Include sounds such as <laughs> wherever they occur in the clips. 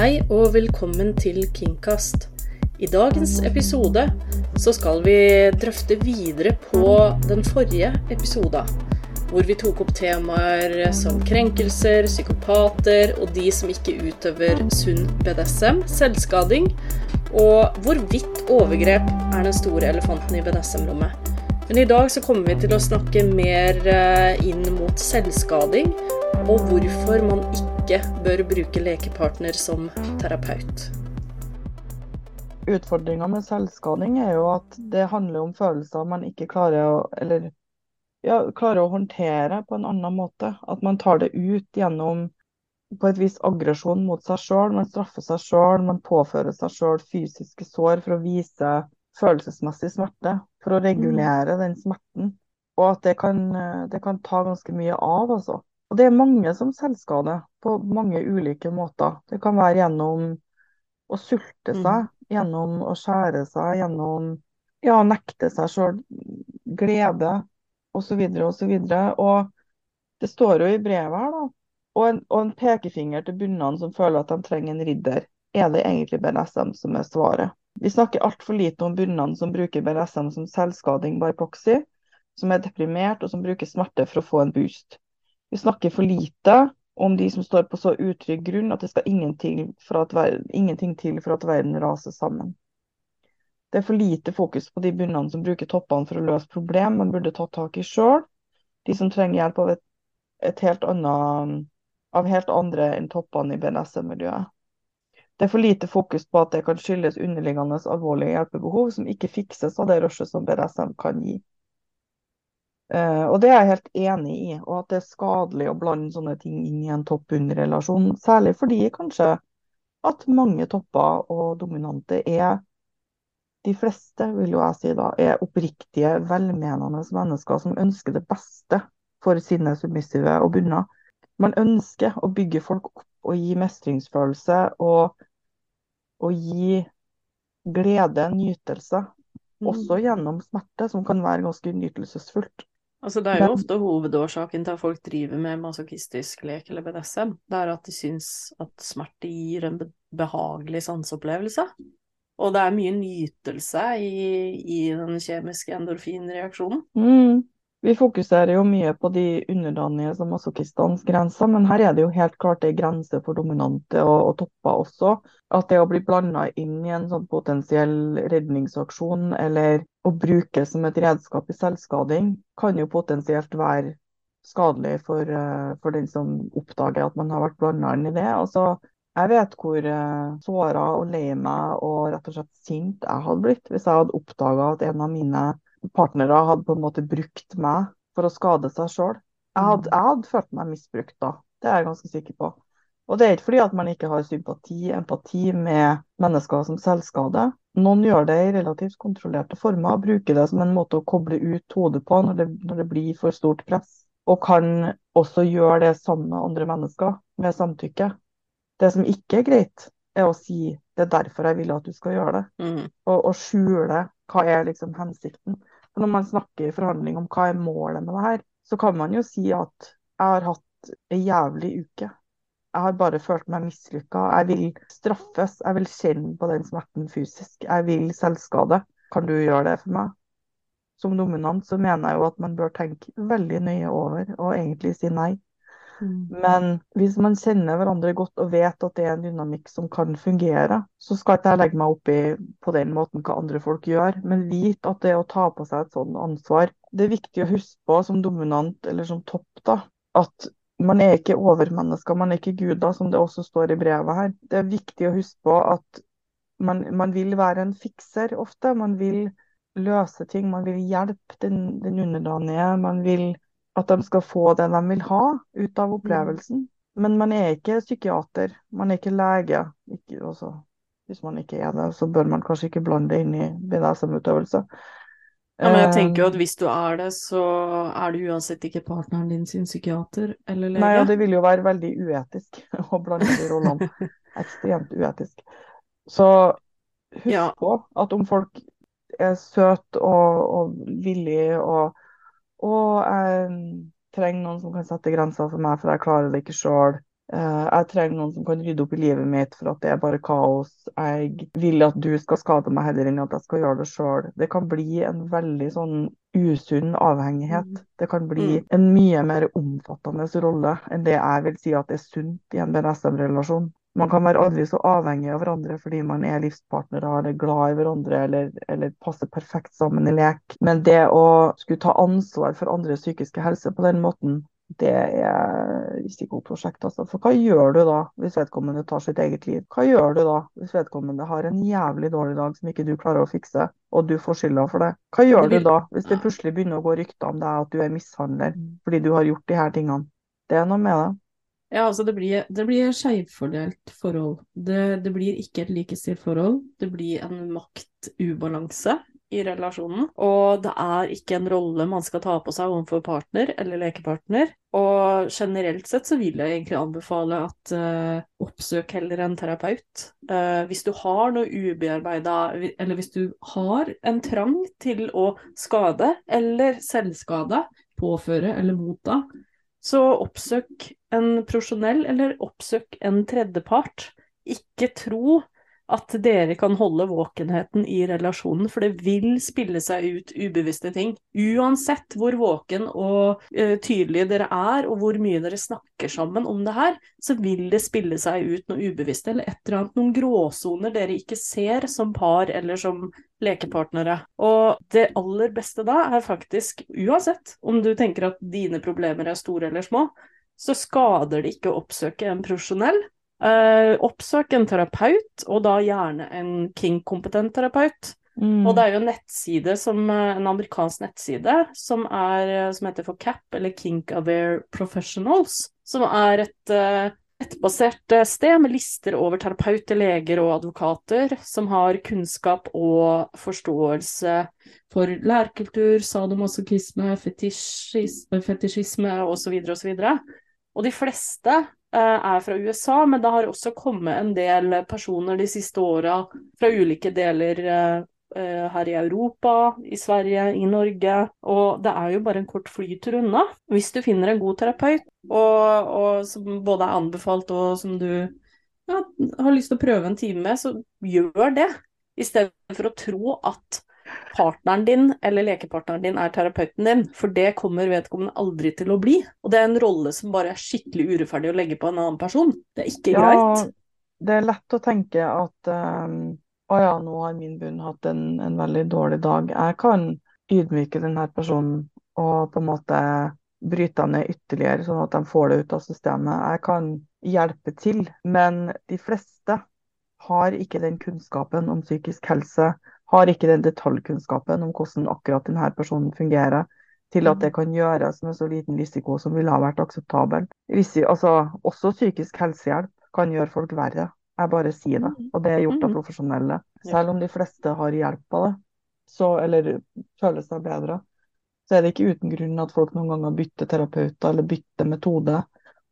Hei og velkommen til Kingcast. I dagens episode så skal vi drøfte videre på den forrige episoden, hvor vi tok opp temaer som krenkelser, psykopater og de som ikke utøver sunn BDSM, selvskading, og hvorvidt overgrep er den store elefanten i BDSM-rommet. Men i dag så kommer vi til å snakke mer eh, inn mot selvskading, og hvorfor man ikke bør bruke lekepartner som terapeut. Utfordringa med selvskading er jo at det handler om følelser man ikke klarer å, eller, ja, klarer å håndtere på en annen måte. At man tar det ut gjennom på et vis aggresjon mot seg sjøl. Man straffer seg sjøl, man påfører seg sjøl fysiske sår for å vise følelsesmessig smerte. For å regulere den smerten. Og at det kan, det kan ta ganske mye av, altså. Og det er mange som selvskader på mange ulike måter. Det kan være gjennom å sulte seg, gjennom å skjære seg, gjennom ja, nekte seg sjøl glede osv. osv. Og, og det står jo i brevet her, da. Og en, og en pekefinger til bunnene som føler at de trenger en ridder. Er det egentlig BDSM som er svaret? Vi snakker altfor lite om bunnene som bruker BDSM som selvskading by proxy, som er deprimert og som bruker smerte for å få en boost. Vi snakker for lite om de som står på så utrygg grunn at det skal ingenting, verden, ingenting til for at verden raser sammen. Det er for lite fokus på de bunnene som bruker toppene for å løse problem man burde tatt tak i sjøl. De som trenger hjelp av, et, et helt annet, av helt andre enn toppene i BNSM-miljøet. Det er for lite fokus på at det kan skyldes underliggende alvorlige hjelpebehov som ikke fikses av det rushet som BDSM kan gi. Uh, og det er jeg helt enig i, og at det er skadelig å blande sånne ting inn i en topp-under-relasjon. Særlig fordi kanskje at mange topper og dominante er de fleste, vil jo jeg si da, er oppriktige, velmenende mennesker som ønsker det beste for sine submissive og bunna. Man ønsker å bygge folk opp og gi mestringsfølelse og, og gi glede, nytelse. Mm. Også gjennom smerte, som kan være ganske nytelsesfullt. Altså, det er jo ofte hovedårsaken til at folk driver med masochistisk lek eller BDSM. Det er at de syns at smerte gir en behagelig sanseopplevelse. Og det er mye nytelse i, i den kjemiske endorfinreaksjonen. Mm. Vi fokuserer jo mye på de underdanige som masochistenes grenser, men her er det jo helt klart en grense for dominante og, og topper også. At det å bli blanda inn i en sånn potensiell redningsaksjon, eller å bruke som et redskap i selvskading, kan jo potensielt være skadelig for, uh, for den som oppdager at man har vært blanda inn i det. Altså, jeg vet hvor uh, såra og lei meg og rett og slett sint jeg hadde blitt hvis jeg hadde oppdaga at en av mine partnere hadde på en måte brukt meg for å skade seg sjøl. Jeg, hadde, jeg hadde følt meg misbrukt da, det er jeg ganske sikker på. Og det er ikke fordi at man ikke har sympati, empati med mennesker som selvskader. Noen gjør det i relativt kontrollerte former bruker det som en måte å koble ut hodet på når det, når det blir for stort press. Og kan også gjøre det sammen med andre mennesker, med samtykke. Det som ikke er greit, er å si det er derfor jeg vil at du skal gjøre det. Mm. Og, og skjule hva er liksom hensikten. For når man snakker i forhandling om hva er målet med det her, så kan man jo si at jeg har hatt ei jævlig uke. Jeg har bare følt meg mislykka. Jeg vil straffes. Jeg vil kjenne på den smerten fysisk. Jeg vil selvskade. Kan du gjøre det for meg? Som dominant så mener jeg jo at man bør tenke veldig nøye over og egentlig si nei. Mm. Men hvis man kjenner hverandre godt og vet at det er en dynamikk som kan fungere, så skal ikke jeg legge meg opp i på den måten hva andre folk gjør, men vit at det å ta på seg et sånt ansvar Det er viktig å huske på som dominant eller som topp, da, at man er ikke overmennesker, man er ikke guder, som det også står i brevet her. Det er viktig å huske på at man, man vil være en fikser ofte. Man vil løse ting, man vil hjelpe den, den underdanige. Man vil at de skal få det de vil ha ut av opplevelsen. Men man er ikke psykiater, man er ikke lege. Ikke, også, hvis man ikke er det, så bør man kanskje ikke blande det inn i BDSM-utøvelse. Ja, men jeg tenker jo at hvis du er det, så er du uansett ikke partneren din sin psykiater eller lege. Nei, og det vil jo være veldig uetisk <laughs> å blande de rollene. <laughs> Ekstremt uetisk. Så husk ja. på at om folk er søte og, og villige og og jeg trenger noen som kan sette grenser for meg, for jeg klarer det ikke sjøl. Eh, jeg trenger noen som kan rydde opp i livet mitt for at det er bare kaos. Jeg vil at du skal skade meg heller enn at jeg skal gjøre det sjøl. Det kan bli en veldig sånn usunn avhengighet. Mm. Det kan bli Mm. en mye mer omfattende rolle enn det jeg vil si at er sunt i en BDSM-relasjon. Man kan være aldri så avhengig av hverandre fordi man er livspartnere eller glad i hverandre eller, eller passer perfekt sammen i lek. Men det å skulle ta ansvar for andres psykiske helse på den måten, det er risikoprosjekt. Altså. For hva gjør du da hvis vedkommende tar sitt eget liv? Hva gjør du da hvis vedkommende har en jævlig dårlig dag som ikke du klarer å fikse, og du får skylda for det? Hva gjør du da hvis det plutselig begynner å gå rykter om deg at du er mishandler fordi du har gjort de her tingene? Det er noe med det. Ja, altså det blir, det blir skjevfordelt forhold. Det, det blir ikke et likestilt forhold. Det blir en maktubalanse i relasjonen. Og det er ikke en rolle man skal ta på seg overfor partner eller lekepartner. Og generelt sett så vil jeg egentlig anbefale at uh, oppsøk heller en terapeut. Uh, hvis du har noe ubearbeida, eller hvis du har en trang til å skade eller selvskade, påføre eller motta, så oppsøk en profesjonell, eller oppsøk en tredjepart. Ikke tro at dere kan holde våkenheten i relasjonen, for det vil spille seg ut ubevisste ting. Uansett hvor våken og uh, tydelig dere er, og hvor mye dere snakker sammen om det her, så vil det spille seg ut noe ubevisst, eller et eller annet, noen gråsoner dere ikke ser som par eller som lekepartnere. Og det aller beste da er faktisk, uansett om du tenker at dine problemer er store eller små, så skader det ikke å oppsøke en profesjonell. Eh, oppsøk en terapeut, og da gjerne en King-kompetent terapeut. Mm. Og det er jo en nettside som, eh, en amerikansk nettside som, er, eh, som heter for CAP, eller Kink Aware Professionals, som er et uh, nettbasert eh, sted med lister over terapeuter, leger og advokater som har kunnskap og forståelse for lærkultur, sadomasochisme, fetisjisme, fetisjisme osv. osv. Og de fleste eh, er fra USA, men det har også kommet en del personer de siste åra fra ulike deler eh, eh, her i Europa, i Sverige, i Norge. Og det er jo bare en kort flytur unna. Hvis du finner en god terapeut, og, og som både er anbefalt og som du ja, har lyst til å prøve en time med, så gjør det. I stedet for å tro at partneren din eller lekepartneren din er terapeuten din, for det kommer vedkommende aldri til å bli. Og det er en rolle som bare er skikkelig urettferdig å legge på en annen person. Det er ikke Ja, greit. det er lett å tenke at um, å ja, nå har min bunn hatt en, en veldig dårlig dag. Jeg kan ydmyke denne personen og på en måte bryte dem ned ytterligere, sånn at de får det ut av systemet. Jeg kan hjelpe til, men de fleste har ikke den kunnskapen om psykisk helse, har ikke den detaljkunnskapen om hvordan akkurat denne personen fungerer, til at det kan gjøres med så liten risiko som ville ha vært akseptabel. Risi altså, også psykisk helsehjelp kan gjøre folk verre. Jeg bare sier det. Og det er gjort av Mhm. profesjonelle. Selv om de fleste har hjelp av det, så, eller føler seg bedre, så er det ikke uten grunn at folk noen ganger bytter terapeuter eller bytter metode.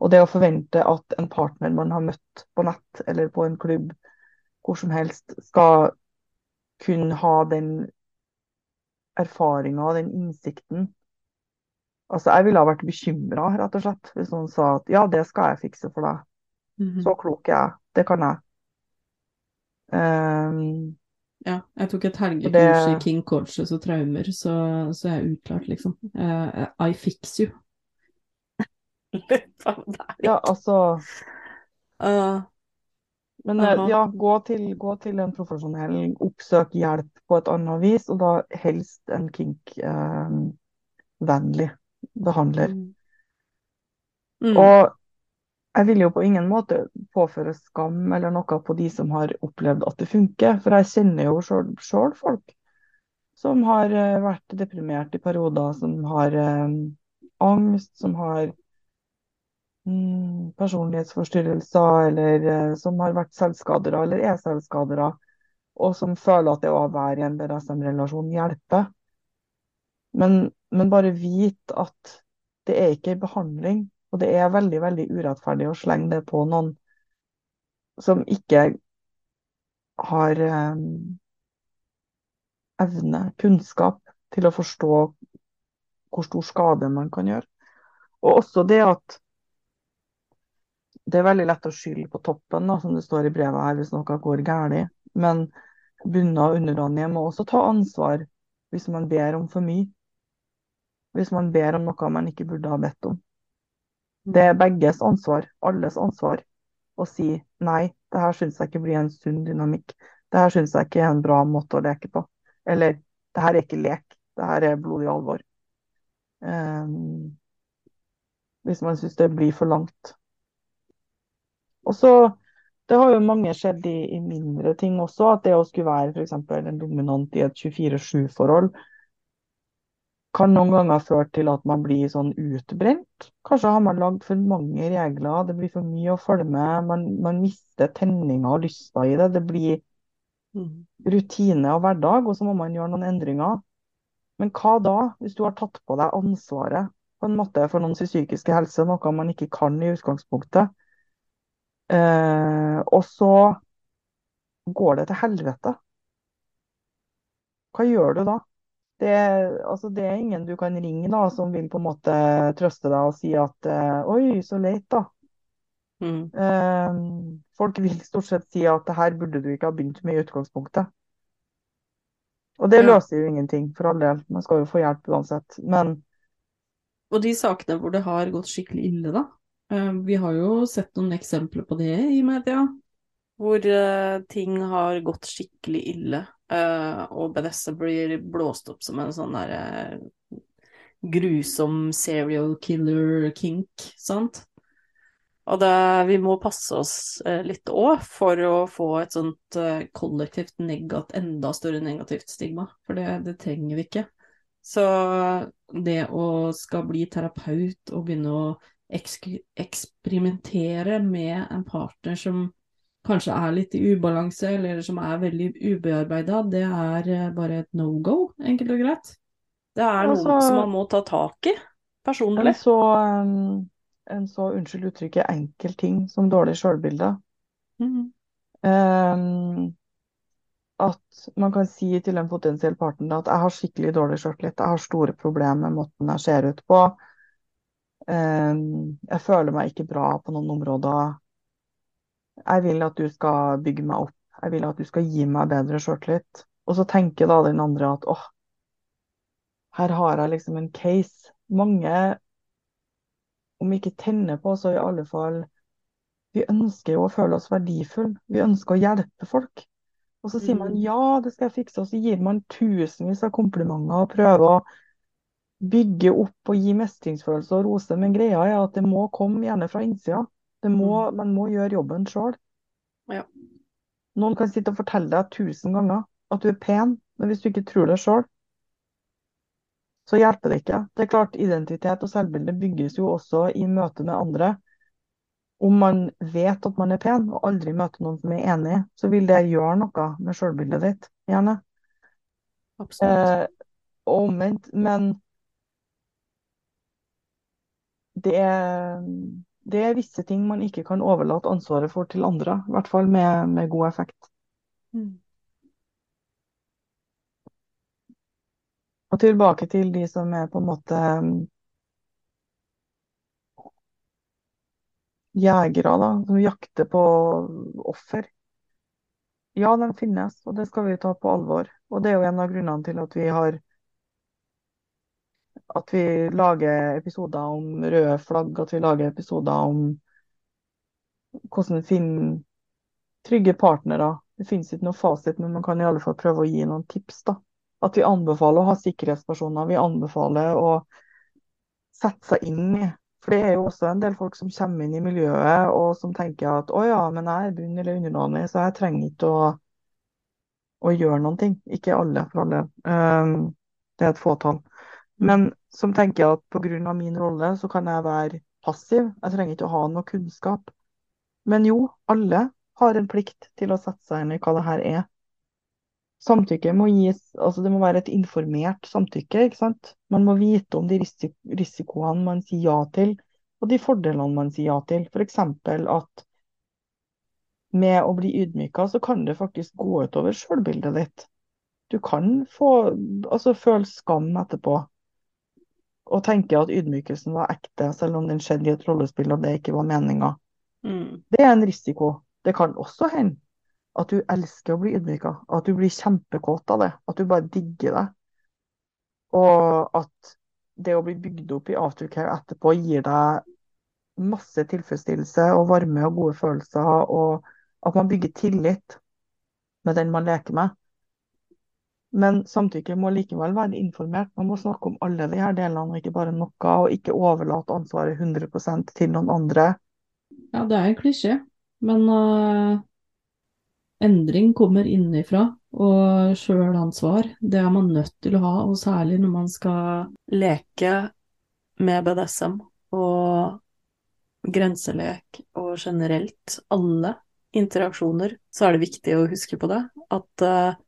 Og det å forvente at en partner man har møtt på nett eller på en klubb, hvor som helst, skal kunne ha den erfaringa og den innsikten. Altså, jeg ville ha vært bekymra, rett og slett, hvis noen sa at ja, det skal jeg fikse for deg. Mhm. Så klok er jeg. Det kan jeg. Um, Ja, jeg tok et helgekurs det- i King Coaches og traumer, så, så jeg er utklart, liksom. Uh, I fix you. <laughs> Ja, altså uh, Men uh -huh. ja, gå til, gå til en profesjonell, oppsøk hjelp på et annet vis, og da helst en kink-vennlig behandler. mm. Og jeg vil jo på ingen måte påføre skam eller noe på de som har opplevd at det funker, for jeg kjenner jo sjøl folk som har eh, vært deprimert i perioder, som har eh, angst, som har mm, personlighetsforstyrrelser, eller eh, som har vært selvskadere eller er selvskadere, og som føler at det å være i en BDSM-relasjon hjelper. Men, men bare vit at det er ikke en behandling, og det er veldig, veldig urettferdig å slenge det på noen som ikke har eh, evne, kunnskap, til å forstå hvor stor skade man kan gjøre. Og også det at det er veldig lett å skylde på toppen, da, som det står i brevet her, hvis noe går galt. Men bunna og underdanige må også ta ansvar hvis man ber om for mye. Hvis man ber om noe man ikke burde ha bedt om. Det er begges ansvar, alles ansvar, å si nei, det her syns jeg ikke blir en sunn dynamikk. Det her syns jeg ikke er en bra måte å leke på. Eller det her er ikke lek, det her er blodig alvor. Um, hvis man syns det blir for langt. Og så det har jo mange skjedd i, i, mindre ting også, at det å skulle være f.eks. en dominant i et 24-7-forhold kan noen ganger føre til at man blir sånn utbrent. Kanskje har man lagd for mange regler, det blir for mye å følge med. Man, man mister tenninga og lysta i det. Det blir mm. rutine og hverdag, og så må man gjøre noen endringer. Men hva da, hvis du har tatt på deg ansvaret på en måte for noens psykiske helse, noe man ikke kan i utgangspunktet? Eh, og så går det til helvete. Hva gjør du da? Det, altså, det, er ingen du kan ringe da, som vil på en måte trøste deg og si at eh, oi, så leit, da. Mm. Eh, folk vil stort sett si at det her burde du ikke ha begynt med i utgangspunktet. Og det ja. løser jo ingenting, for all del. Man skal jo få hjelp uansett. Men Og de sakene hvor det har gått skikkelig ille, da? Eh, vi har jo sett noen eksempler på det i media, hvor uh, ting har gått skikkelig ille, uh, og Benessa blir blåst opp som en sånn derre grusom serial killer kink, sant? Og det, vi må passe oss litt òg for å få et sånt kollektivt negat, enda større negativt stigma, for det, det trenger vi ikke. Så det å skal bli terapeut og begynne å eksperimentere med en partner som kanskje er litt i ubalanse, eller som er veldig ubearbeida, det er eh, bare et no go, enkelt og greit. Det er noe altså, som man må ta tak i, personlig. En så, en så unnskyld uttrykket, enkel ting som dårlig sjølbilde. Mm. Um, at man kan si til en potensiell partner at jeg har skikkelig dårlig sjøltillit, jeg har store problemer med måten jeg ser ut på. Ehm, jeg føler meg ikke bra på noen områder. Jeg vil at du skal bygge meg opp. Jeg vil at du skal gi meg bedre sjøltillit. Og så tenker da den andre at åh, her har jeg liksom en case. Mange, om ikke tenner på, så i alle fall Vi ønsker jo å føle oss verdifulle. Vi ønsker å hjelpe folk. Og så sier man mm. ja, det skal jeg fikse, og så gir man tusenvis av komplimenter og prøver å bygge opp og gi mestringsfølelse og rose, men greia er at det må komme gjerne fra innsida. Må, mm. man må gjøre jobben sjøl. Ja. Noen kan sitte og fortelle deg tusen ganger at du er pen, men hvis du ikke tror det sjøl, så hjelper det ikke. Det er klart, Identitet og selvbilde bygges jo også i møte med andre. Om man vet at man er pen, og aldri møter noen som er enig, så vil det gjøre noe med selvbildet ditt, gjerne. Absolutt. Eh, og omvendt. Men det er, det er, visse ting man ikke kan overlate ansvaret for til andre. I hvert fall med, med god effekt. Mm. Og tilbake til de som er på en måte um, jegere, da, som jakter på offer. Ja, de finnes, og det skal vi ta på alvor. Og det er jo en av grunnene til at vi har at vi lager episoder om røde flagg, at vi lager episoder om hvordan finne trygge partnere. Det finnes ikke noe fasit, men man kan i alle fall prøve å gi noen tips. da. At vi anbefaler å ha sikkerhetspersoner. Vi anbefaler å sette seg inn i. For det er jo også en del folk som kommer inn i miljøet og som tenker at å ja, men jeg er bunn- eller underdanig, så jeg trenger ikke å, å gjøre noen ting. Ikke alle, for alle. Um, det er et fåtall. Men som tenker at pga. min rolle så kan jeg være passiv. Jeg trenger ikke å ha noe kunnskap. Men jo, alle har en plikt til å sette seg inn i hva det her er. Samtykke må gis, altså det må være et informert samtykke. ikke sant? Man må vite om de risikoene man sier ja til, og de fordelene man sier ja til. F.eks. at med å bli ydmyka, så kan det faktisk gå utover sjølbildet ditt. Du kan få, altså føle skam etterpå og tenker at ydmykelsen var ekte, selv om den skjedde i et rollespill og det ikke var meninga. Mm. Det er en risiko. Det kan også hende at du elsker å bli ydmyka, at du blir kjempekåt av det, at du bare digger det. Og at det å bli bygd opp i aftercare etterpå gir deg masse tilfredsstillelse og varme og gode følelser, og at man bygger tillit med den man leker med. Men samtykke må likevel være informert. Man må snakke om alle de her delene, og ikke bare noe, og ikke overlate ansvaret 100% til noen andre. Ja, det er en klisjé, men uh, endring kommer innenfra, og sjølansvar, det er man nødt til å ha, og særlig når man skal leke med BDSM og grenselek og generelt alle interaksjoner, så er det viktig å huske på det, at uh,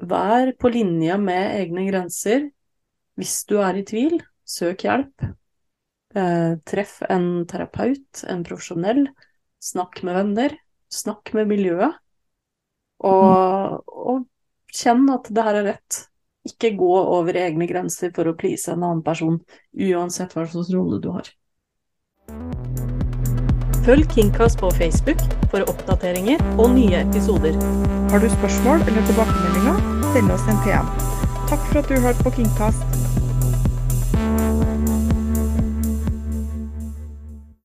vær på linje med egne grenser. Hvis du er i tvil, søk hjelp. Eh, treff en terapeut, en profesjonell. Snakk med venner. Snakk med miljøet. Og, og kjenn at det her er rett. Ikke gå over egne grenser for å please en annen person, uansett hva slags rolle du har. Følg Kingcast på Facebook for oppdateringer og nye episoder. Har du spørsmål eller tilbakemeldinger, send oss en PM. Takk for at du hørte på Kingcast.